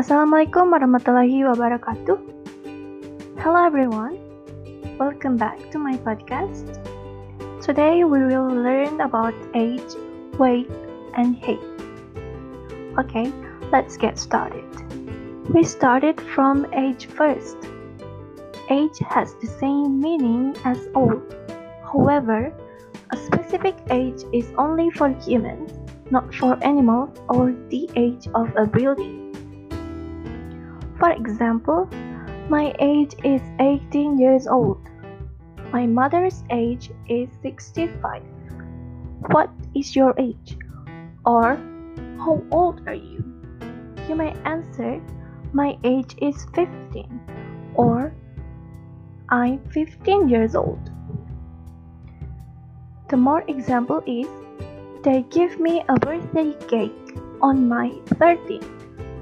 Assalamualaikum warahmatullahi wabarakatuh. Hello everyone. Welcome back to my podcast. Today we will learn about age, weight, and height. Okay, let's get started. We started from age first. Age has the same meaning as old. However, a specific age is only for humans, not for animals or the age of a building. For example, my age is 18 years old. My mother's age is 65. What is your age? Or, how old are you? You may answer, my age is 15. Or, I'm 15 years old. The more example is, they give me a birthday cake on my 13th,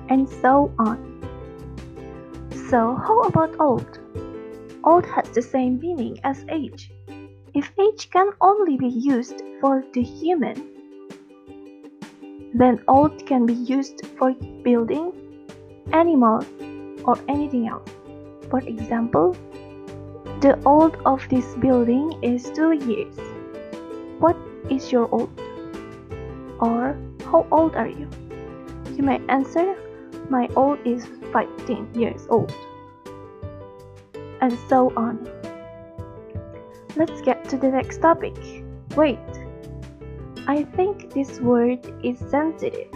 and so on. So, how about old? Old has the same meaning as age. If age can only be used for the human, then old can be used for building, animals, or anything else. For example, the old of this building is two years. What is your old? Or how old are you? You may answer, my old is 15 years old. And so on. Let's get to the next topic. Wait. I think this word is sensitive,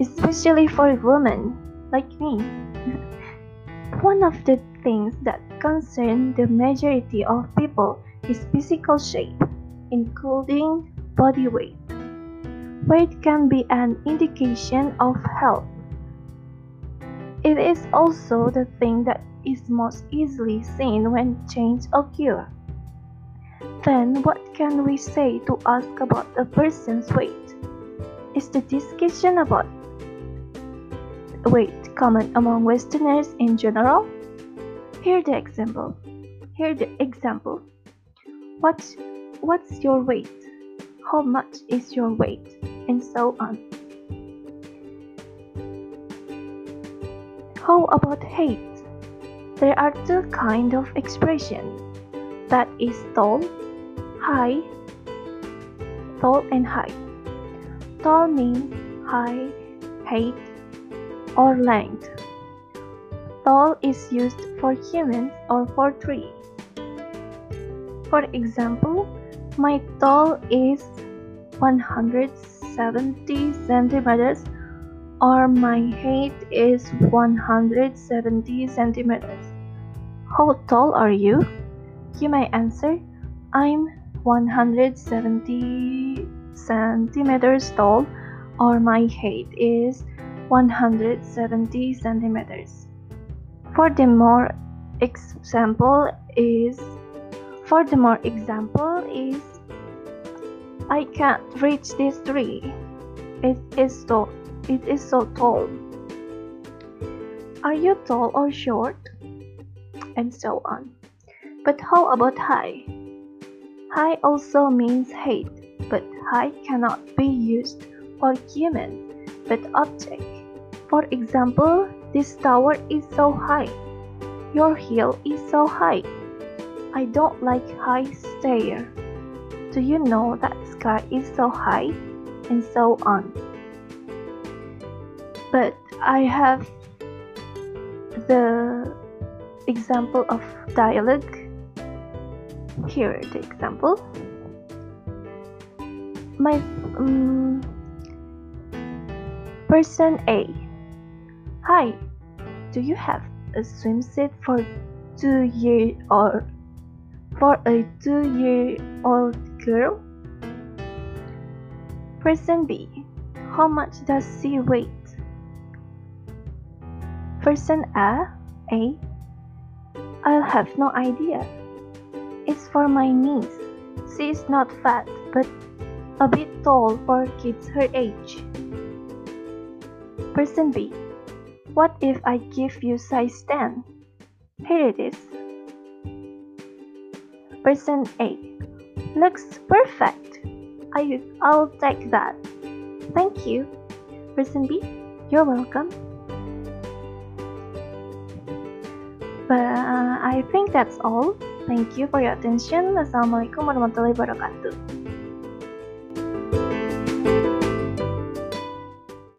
especially for women like me. One of the things that concern the majority of people is physical shape, including body weight. Weight can be an indication of health. It is also the thing that is most easily seen when change occurs. Then what can we say to ask about a person's weight? Is the discussion about weight common among Westerners in general? Here the example. Here the example. What what's your weight? How much is your weight? And so on. How about height? There are two kind of expression. That is tall, high, tall and high. Tall means high, height, or length. Tall is used for humans or for tree. For example, my tall is 170 centimeters or my height is 170 centimeters. How tall are you? You may answer, I'm 170 centimeters tall or my height is 170 centimeters. For the more example is for the more example is I can't reach this tree. It is so it is so tall. Are you tall or short? And so on. But how about high? High also means height, but high cannot be used for human, but object. For example, this tower is so high. Your hill is so high. I don't like high stair. Do you know that sky is so high? And so on. But I have the example of dialogue. Here the example. My um, person A. Hi, do you have a swimsuit for two year or for a two year old girl? Person B. How much does she weigh? Person A. A. I'll have no idea. It's for my niece. She is not fat, but a bit tall for kids her age. Person B. What if I give you size 10? Here it is. Person A. Looks perfect. I, I'll take that. Thank you. Person B. You're welcome. I think that's all. Thank you for your attention. Assalamualaikum warahmatullahi wabarakatuh.